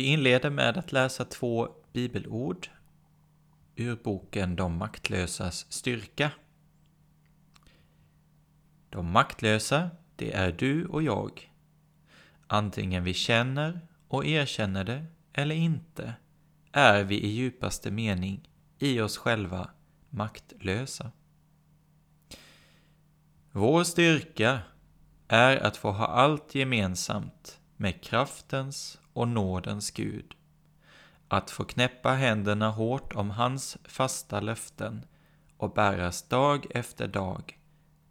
Vi inleder med att läsa två bibelord ur boken De maktlösas styrka. De maktlösa, det är du och jag. Antingen vi känner och erkänner det eller inte, är vi i djupaste mening i oss själva maktlösa. Vår styrka är att få ha allt gemensamt med kraftens och nådens Gud, att få knäppa händerna hårt om hans fasta löften och bäras dag efter dag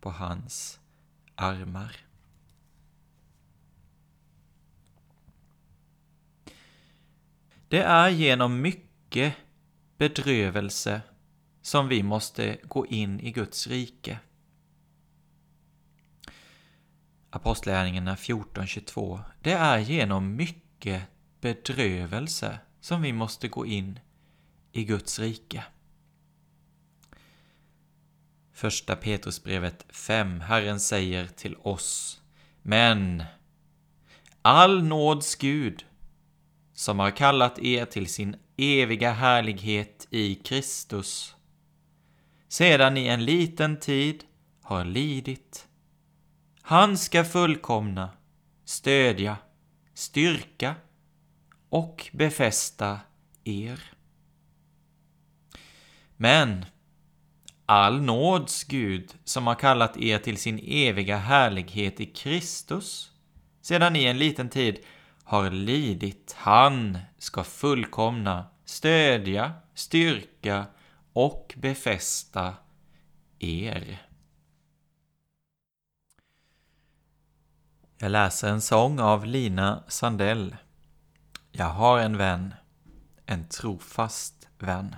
på hans armar. Det är genom mycket bedrövelse som vi måste gå in i Guds rike. Apostlärningarna 14.22 Det är genom mycket mycket bedrövelse som vi måste gå in i Guds rike. Första Petrusbrevet 5. Herren säger till oss Men all nåds Gud som har kallat er till sin eviga härlighet i Kristus sedan ni en liten tid har lidit han ska fullkomna, stödja, styrka och befästa er. Men all nåds Gud som har kallat er till sin eviga härlighet i Kristus sedan ni en liten tid har lidit, han ska fullkomna, stödja, styrka och befästa er. Jag läser en sång av Lina Sandell. Jag har en vän, en trofast vän.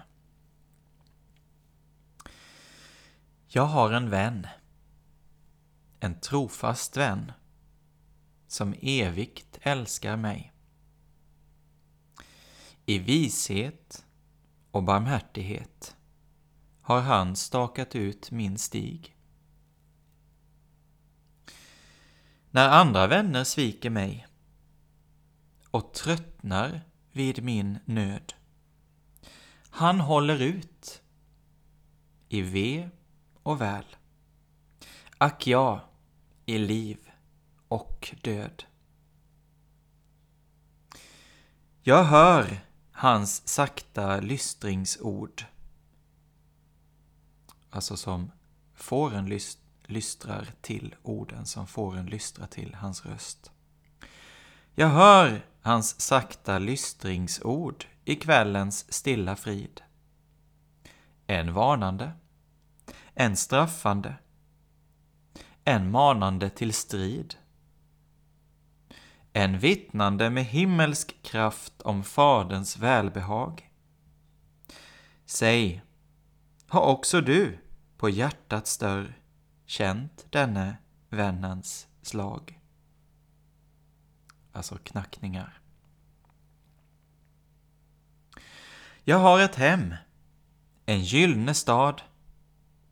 Jag har en vän, en trofast vän, som evigt älskar mig. I vishet och barmhärtighet har han stakat ut min stig. När andra vänner sviker mig och tröttnar vid min nöd. Han håller ut i ve och väl. Ack ja, i liv och död. Jag hör hans sakta lystringsord. Alltså som fåren lyst lystrar till orden som fåren lystrar till hans röst. Jag hör hans sakta lystringsord i kvällens stilla frid. En varnande, en straffande, en manande till strid. En vittnande med himmelsk kraft om Faderns välbehag. Säg, har också du på hjärtats dörr känt denne vännens slag. Alltså knackningar. Jag har ett hem, en gyllene stad,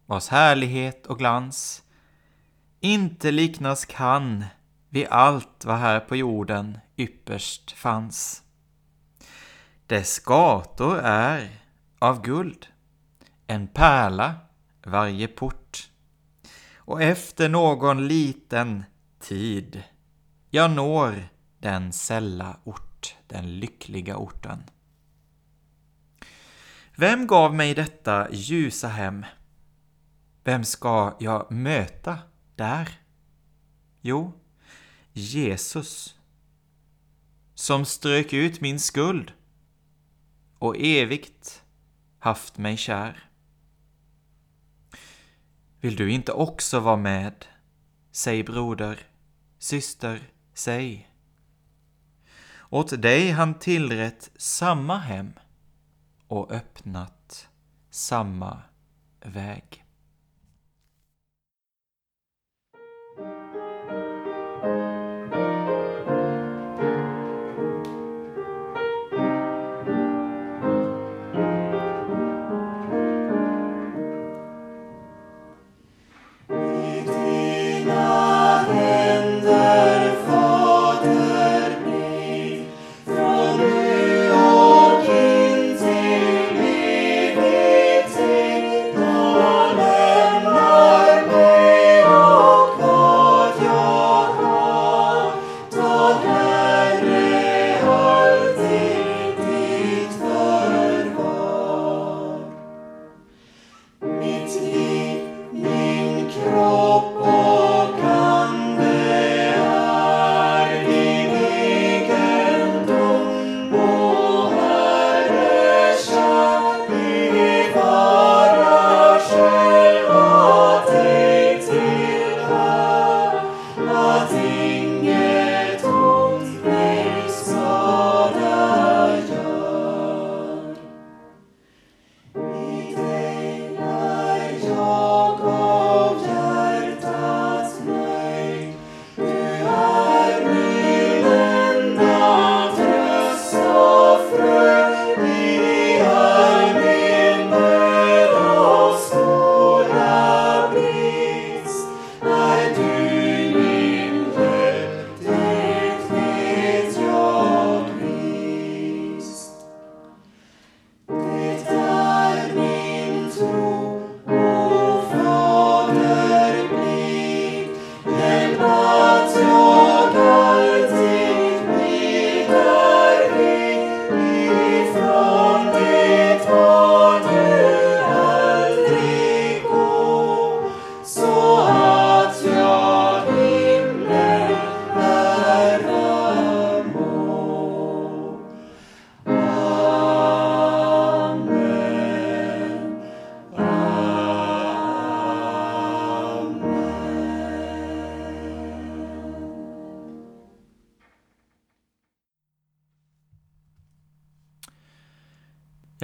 vars härlighet och glans inte liknas kan vid allt vad här på jorden ypperst fanns. Dess gator är av guld, en pärla varje port. Och efter någon liten tid jag når den sälla ort, den lyckliga orten. Vem gav mig detta ljusa hem? Vem ska jag möta där? Jo, Jesus, som strök ut min skuld och evigt haft mig kär. Vill du inte också vara med? Säg broder, syster, säg. Åt dig han tillrätt samma hem och öppnat samma väg.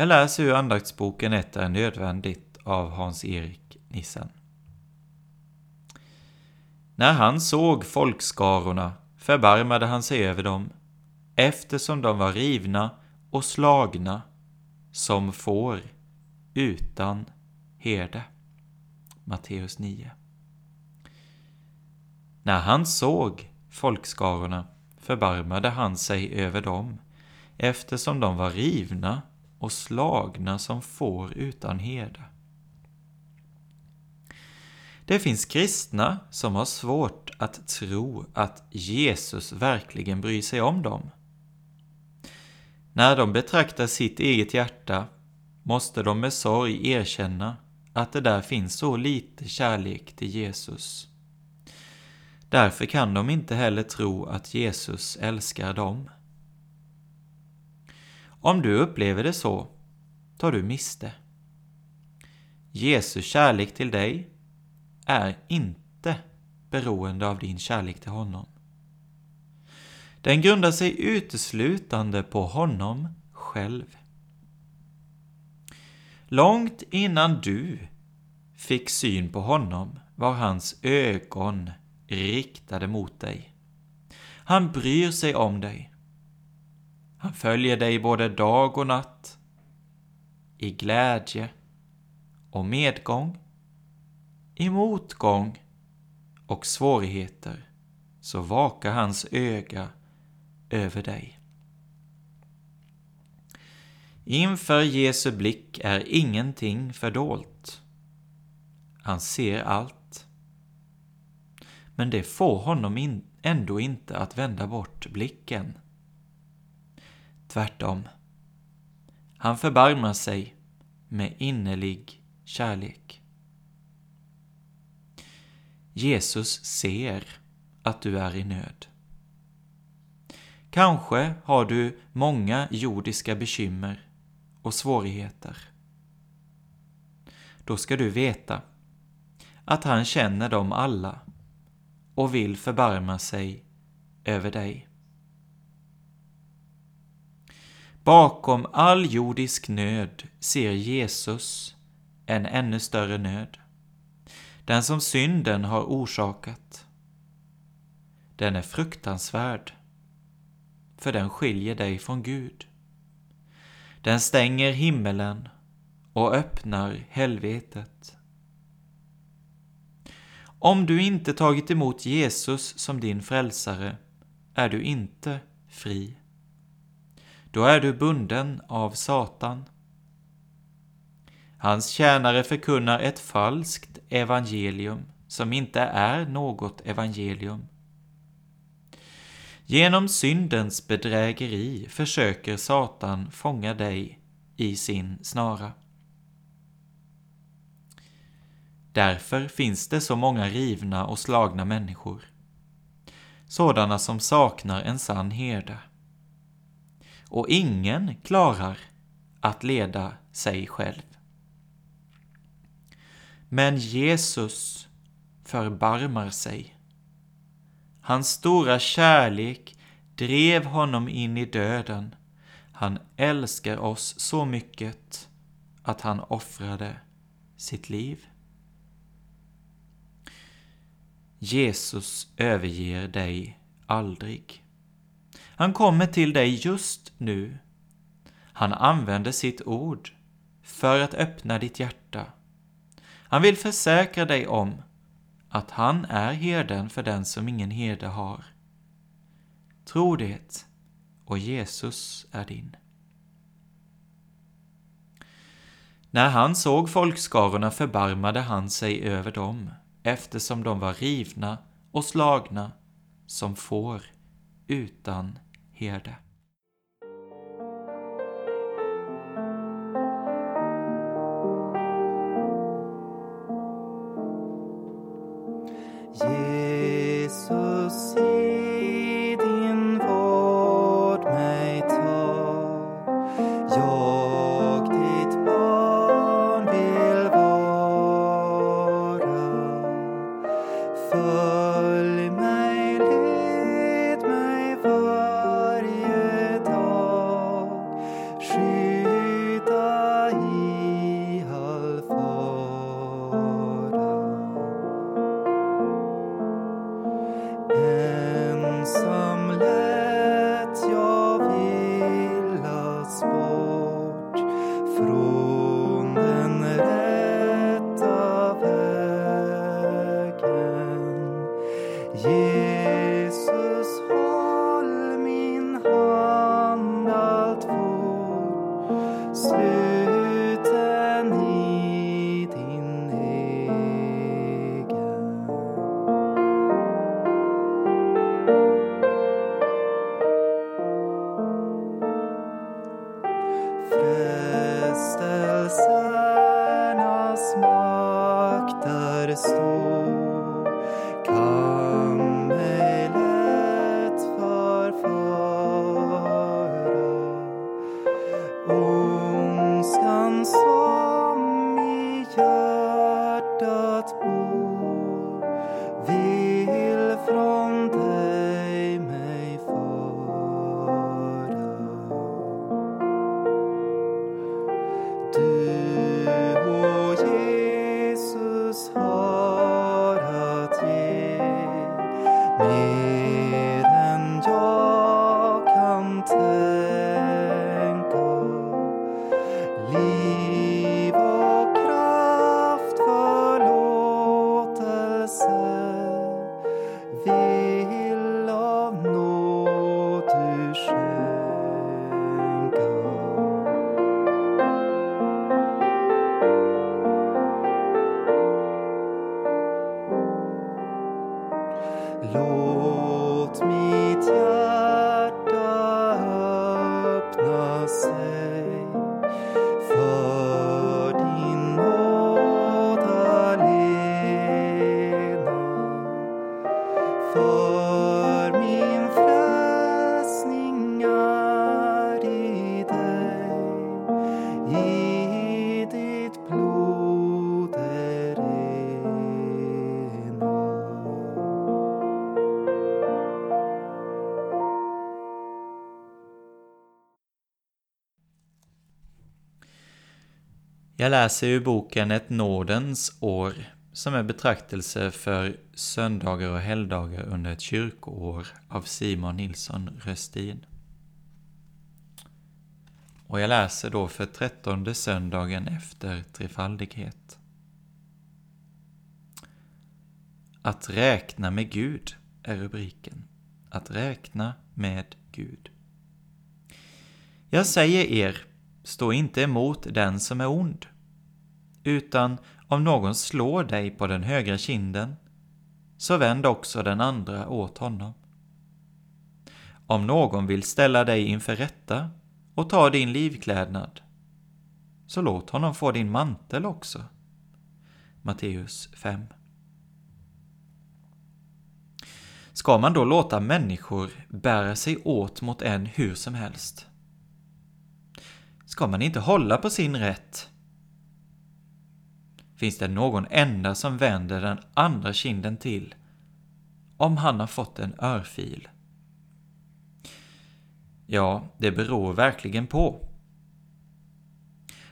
Jag läser ur andaktsboken Ett är nödvändigt av Hans-Erik Nissen. När han såg folkskarorna förbarmade han sig över dem, eftersom de var rivna och slagna som får utan herde. Matteus 9. När han såg folkskarorna förbarmade han sig över dem, eftersom de var rivna och slagna som får utan herde. Det finns kristna som har svårt att tro att Jesus verkligen bryr sig om dem. När de betraktar sitt eget hjärta måste de med sorg erkänna att det där finns så lite kärlek till Jesus. Därför kan de inte heller tro att Jesus älskar dem. Om du upplever det så, tar du miste. Jesu kärlek till dig är inte beroende av din kärlek till honom. Den grundar sig uteslutande på honom själv. Långt innan du fick syn på honom var hans ögon riktade mot dig. Han bryr sig om dig. Han följer dig både dag och natt, i glädje och medgång, i motgång och svårigheter, så vakar hans öga över dig. Inför Jesu blick är ingenting fördolt. Han ser allt. Men det får honom ändå inte att vända bort blicken. Tvärtom. Han förbarmar sig med innerlig kärlek. Jesus ser att du är i nöd. Kanske har du många jordiska bekymmer och svårigheter. Då ska du veta att han känner dem alla och vill förbarma sig över dig. Bakom all jordisk nöd ser Jesus en ännu större nöd. Den som synden har orsakat. Den är fruktansvärd, för den skiljer dig från Gud. Den stänger himmelen och öppnar helvetet. Om du inte tagit emot Jesus som din frälsare är du inte fri. Då är du bunden av Satan. Hans tjänare förkunnar ett falskt evangelium som inte är något evangelium. Genom syndens bedrägeri försöker Satan fånga dig i sin snara. Därför finns det så många rivna och slagna människor. Sådana som saknar en sann herde. Och ingen klarar att leda sig själv. Men Jesus förbarmar sig. Hans stora kärlek drev honom in i döden. Han älskar oss så mycket att han offrade sitt liv. Jesus överger dig aldrig. Han kommer till dig just nu. Han använder sitt ord för att öppna ditt hjärta. Han vill försäkra dig om att han är herden för den som ingen herde har. Tro det, och Jesus är din. När han såg folkskarorna förbarmade han sig över dem eftersom de var rivna och slagna som får utan herde. Frestelsernas makt är stor Jag läser ur boken Ett nådens år, som är betraktelse för söndagar och helgdagar under ett kyrkoår av Simon Nilsson Röstin. Och jag läser då för trettonde söndagen efter trefaldighet. Att räkna med Gud är rubriken. Att räkna med Gud. Jag säger er, stå inte emot den som är ond, utan om någon slår dig på den högra kinden, så vänd också den andra åt honom. Om någon vill ställa dig inför rätta och ta din livklädnad, så låt honom få din mantel också. Matteus 5 Ska man då låta människor bära sig åt mot en hur som helst? Ska man inte hålla på sin rätt? Finns det någon enda som vänder den andra kinden till om han har fått en örfil? Ja, det beror verkligen på.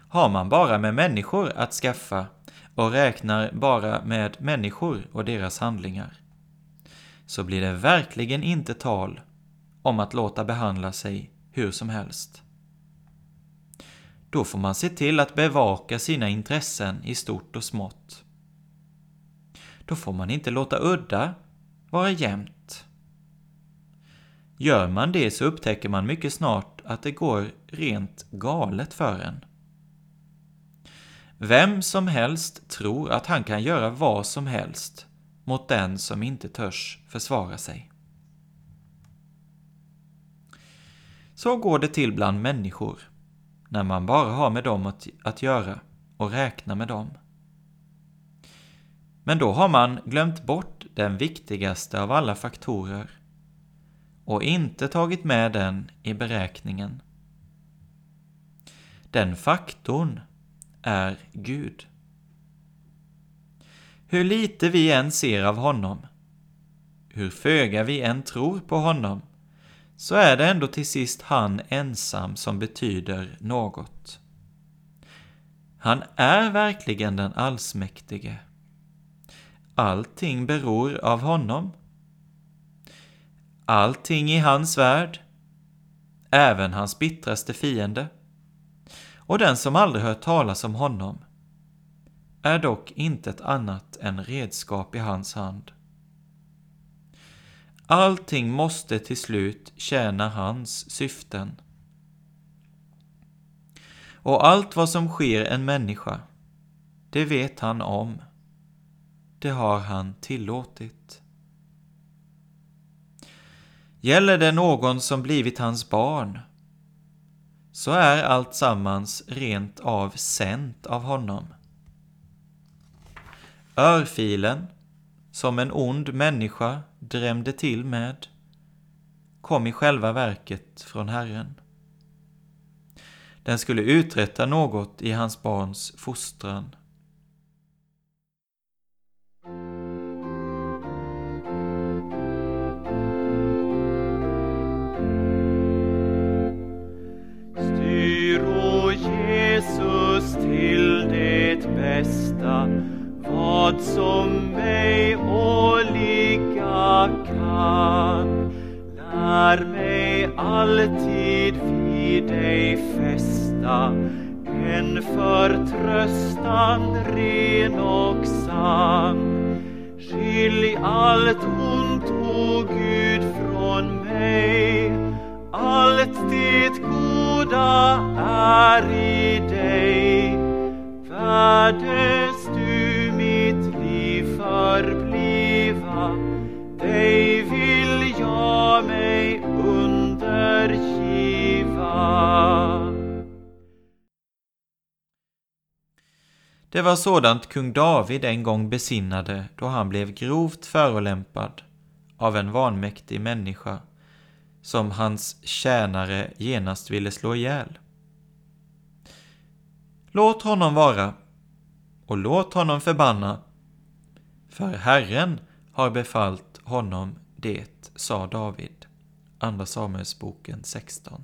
Har man bara med människor att skaffa och räknar bara med människor och deras handlingar, så blir det verkligen inte tal om att låta behandla sig hur som helst. Då får man se till att bevaka sina intressen i stort och smått. Då får man inte låta udda vara jämnt. Gör man det så upptäcker man mycket snart att det går rent galet för en. Vem som helst tror att han kan göra vad som helst mot den som inte törs försvara sig. Så går det till bland människor, när man bara har med dem att, att göra och räknar med dem. Men då har man glömt bort den viktigaste av alla faktorer och inte tagit med den i beräkningen. Den faktorn är Gud. Hur lite vi än ser av honom, hur föga vi än tror på honom, så är det ändå till sist han ensam som betyder något. Han är verkligen den allsmäktige. Allting beror av honom. Allting i hans värld, även hans bittraste fiende. Och den som aldrig hört talas om honom är dock intet annat än redskap i hans hand. Allting måste till slut tjäna hans syften. Och allt vad som sker en människa, det vet han om. Det har han tillåtit. Gäller det någon som blivit hans barn, så är allt sammans rent av sänt av honom. Örfilen, som en ond människa drämde till med, kom i själva verket från Herren. Den skulle uträtta något i hans barns fostran. Styr, o Jesus, till det bästa vad som mig åligga kan. Lär mig alltid vid dig fästa en förtröstan ren och sann. Skilj allt ont, o Gud, från mig. Allt det goda är i dig. Värdes Det var sådant kung David en gång besinnade då han blev grovt förolämpad av en vanmäktig människa som hans tjänare genast ville slå ihjäl. Låt honom vara och låt honom förbanna, för Herren har befallt honom det, sa David. Andra Samuelsboken 16.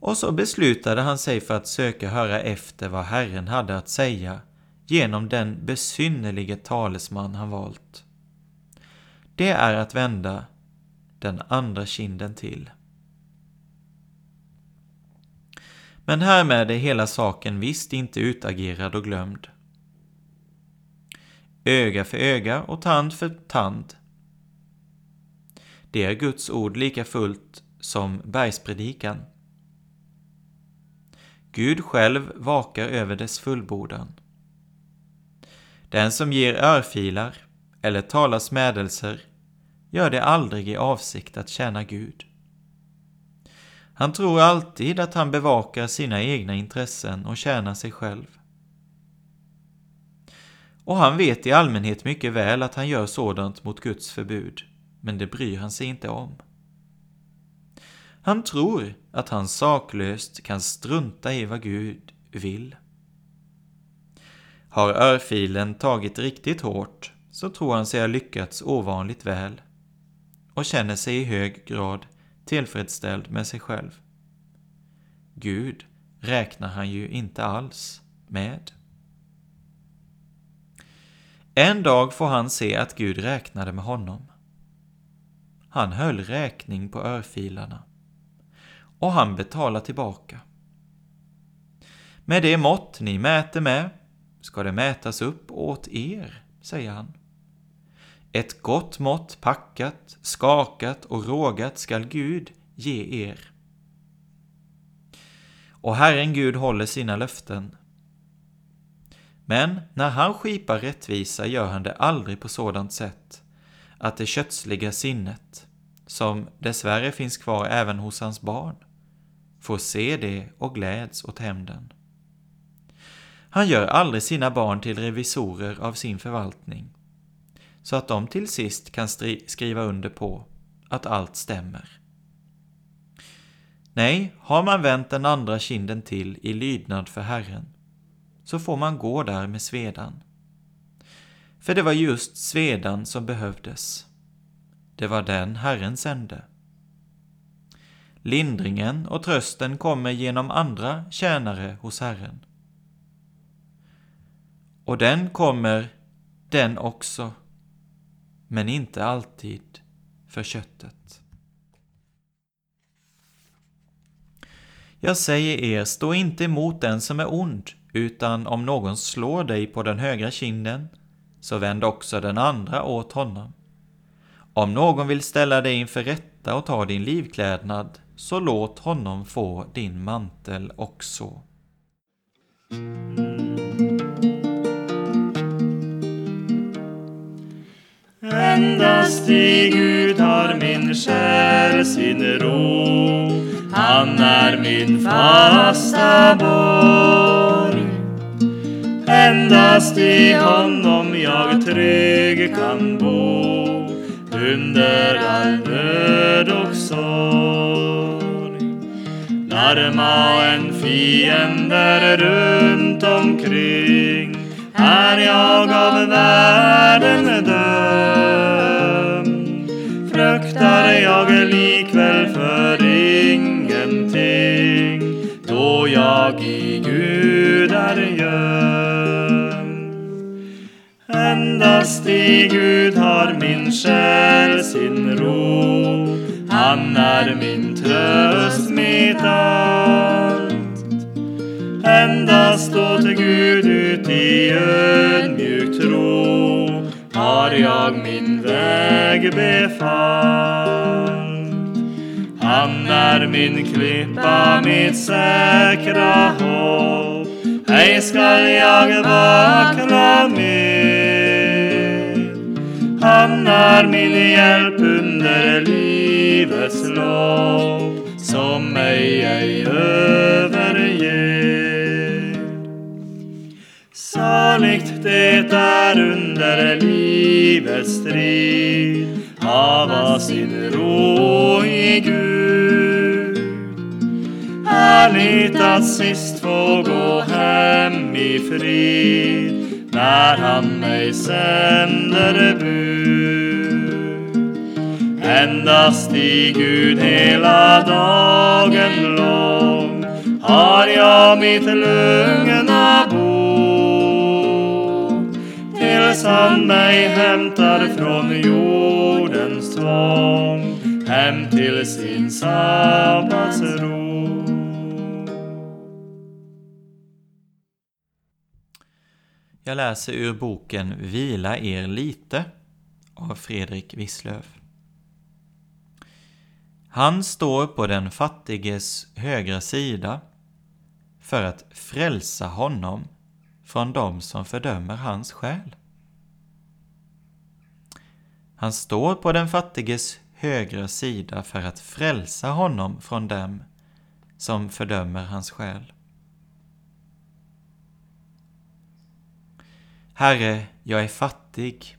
Och så beslutade han sig för att söka höra efter vad Herren hade att säga genom den besynnerlige talesman han valt. Det är att vända den andra kinden till. Men härmed är hela saken visst inte utagerad och glömd. Öga för öga och tand för tand. Det är Guds ord lika fullt som bergspredikan. Gud själv vakar över dess fullbordan. Den som ger örfilar eller talar smädelser gör det aldrig i avsikt att tjäna Gud. Han tror alltid att han bevakar sina egna intressen och tjänar sig själv. Och han vet i allmänhet mycket väl att han gör sådant mot Guds förbud, men det bryr han sig inte om. Han tror att han saklöst kan strunta i vad Gud vill. Har örfilen tagit riktigt hårt så tror han sig ha lyckats ovanligt väl och känner sig i hög grad tillfredsställd med sig själv. Gud räknar han ju inte alls med. En dag får han se att Gud räknade med honom. Han höll räkning på örfilarna och han betalar tillbaka. Med det mått ni mäter med ska det mätas upp åt er, säger han. Ett gott mått packat, skakat och rågat skall Gud ge er. Och Herren Gud håller sina löften. Men när han skipar rättvisa gör han det aldrig på sådant sätt att det kötsliga sinnet, som dessvärre finns kvar även hos hans barn, får se det och gläds åt hämnden. Han gör aldrig sina barn till revisorer av sin förvaltning, så att de till sist kan skriva under på att allt stämmer. Nej, har man vänt den andra kinden till i lydnad för Herren, så får man gå där med svedan. För det var just svedan som behövdes. Det var den Herren sände. Lindringen och trösten kommer genom andra tjänare hos Herren. Och den kommer, den också, men inte alltid för köttet. Jag säger er, stå inte emot den som är ond, utan om någon slår dig på den högra kinden, så vänd också den andra åt honom. Om någon vill ställa dig inför rätta och ta din livklädnad, så låt honom få din mantel också. Endast i Gud har min själ sin ro. Han är min fasta borg. Endast i honom jag trygg kan bo under all nöd och. Larma en fiender runt omkring är jag av världen dömd. Fruktar jag likväl för ingenting, då jag i Gud är gömd. Endast i Gud har min själ sin ro, han är min tröst, mitt allt. Endast åt Gud ut i ödmjuk tro har jag min väg befallt. Han är min klippa, mitt säkra hopp. Ej skall jag vackla mer. Han är min hjälp under livets lopp som mig ej överger. Saligt det är under livets strid hava sin ro i Gud. Härligt att sist få gå hem i frid när han mig sänder bud. Endast i Gud hela dagen lång har jag mitt lugna bo tills han mig hämtar från jordens tvång hem till sin sabbatsro. Jag läser ur boken Vila er lite av Fredrik Wisslöf. Han står på den fattiges högra sida för att frälsa honom från dem som fördömer hans själ. Han står på den fattiges högra sida för att frälsa honom från dem som fördömer hans själ. Herre, jag är fattig.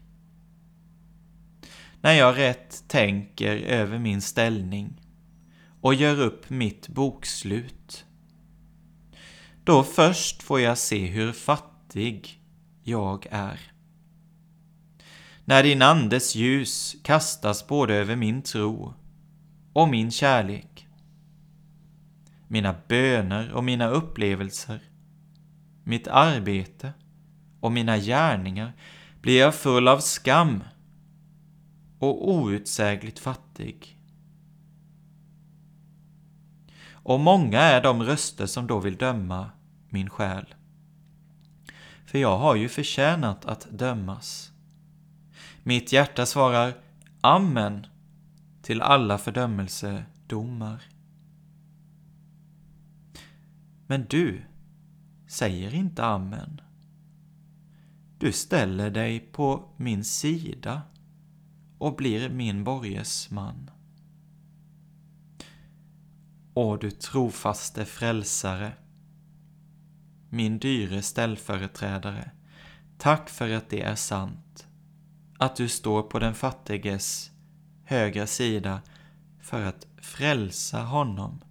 När jag rätt tänker över min ställning och gör upp mitt bokslut, då först får jag se hur fattig jag är. När din andes ljus kastas både över min tro och min kärlek, mina böner och mina upplevelser, mitt arbete och mina gärningar blir jag full av skam och outsägligt fattig. Och många är de röster som då vill döma min själ. För jag har ju förtjänat att dömas. Mitt hjärta svarar Amen till alla fördömelsedomar. Men du säger inte Amen. Du ställer dig på min sida och blir min borgesman. Å du trofaste frälsare, min dyre ställföreträdare, tack för att det är sant, att du står på den fattiges högra sida för att frälsa honom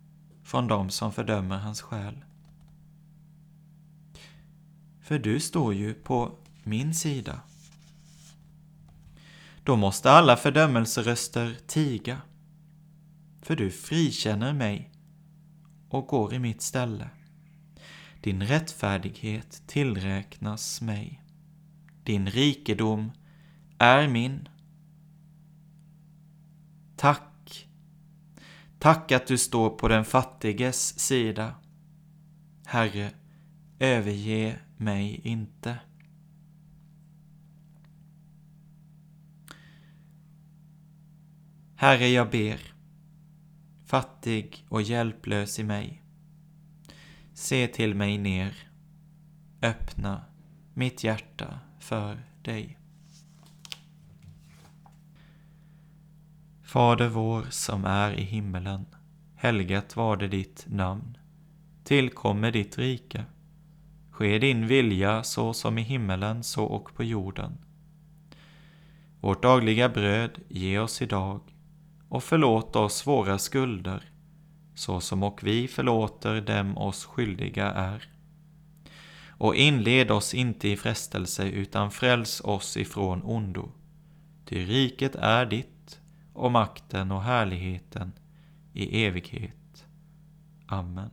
från dem som fördömer hans själ. För du står ju på min sida. Då måste alla fördömelseröster tiga, för du frikänner mig och går i mitt ställe. Din rättfärdighet tillräknas mig. Din rikedom är min. Tack. Tack att du står på den fattiges sida. Herre, överge mig inte. Herre, jag ber, fattig och hjälplös i mig. Se till mig ner, öppna mitt hjärta för dig. Fader vår som är i himmelen. Helgat var det ditt namn. Tillkommer ditt rike. Ske din vilja så som i himmelen så och på jorden. Vårt dagliga bröd ge oss idag och förlåt oss våra skulder, så som och vi förlåter dem oss skyldiga är. Och inled oss inte i frestelse, utan fräls oss ifrån ondo. Ty riket är ditt, och makten och härligheten i evighet. Amen.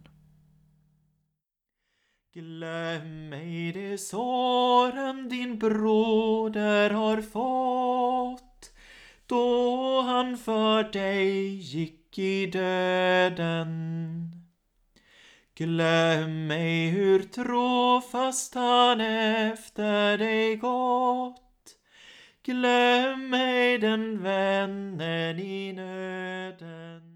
Glöm ej de såren din broder har fått då han för dig gick i döden. Glöm ej hur trofast han efter dig gått. Glöm ej den vännen i nöden.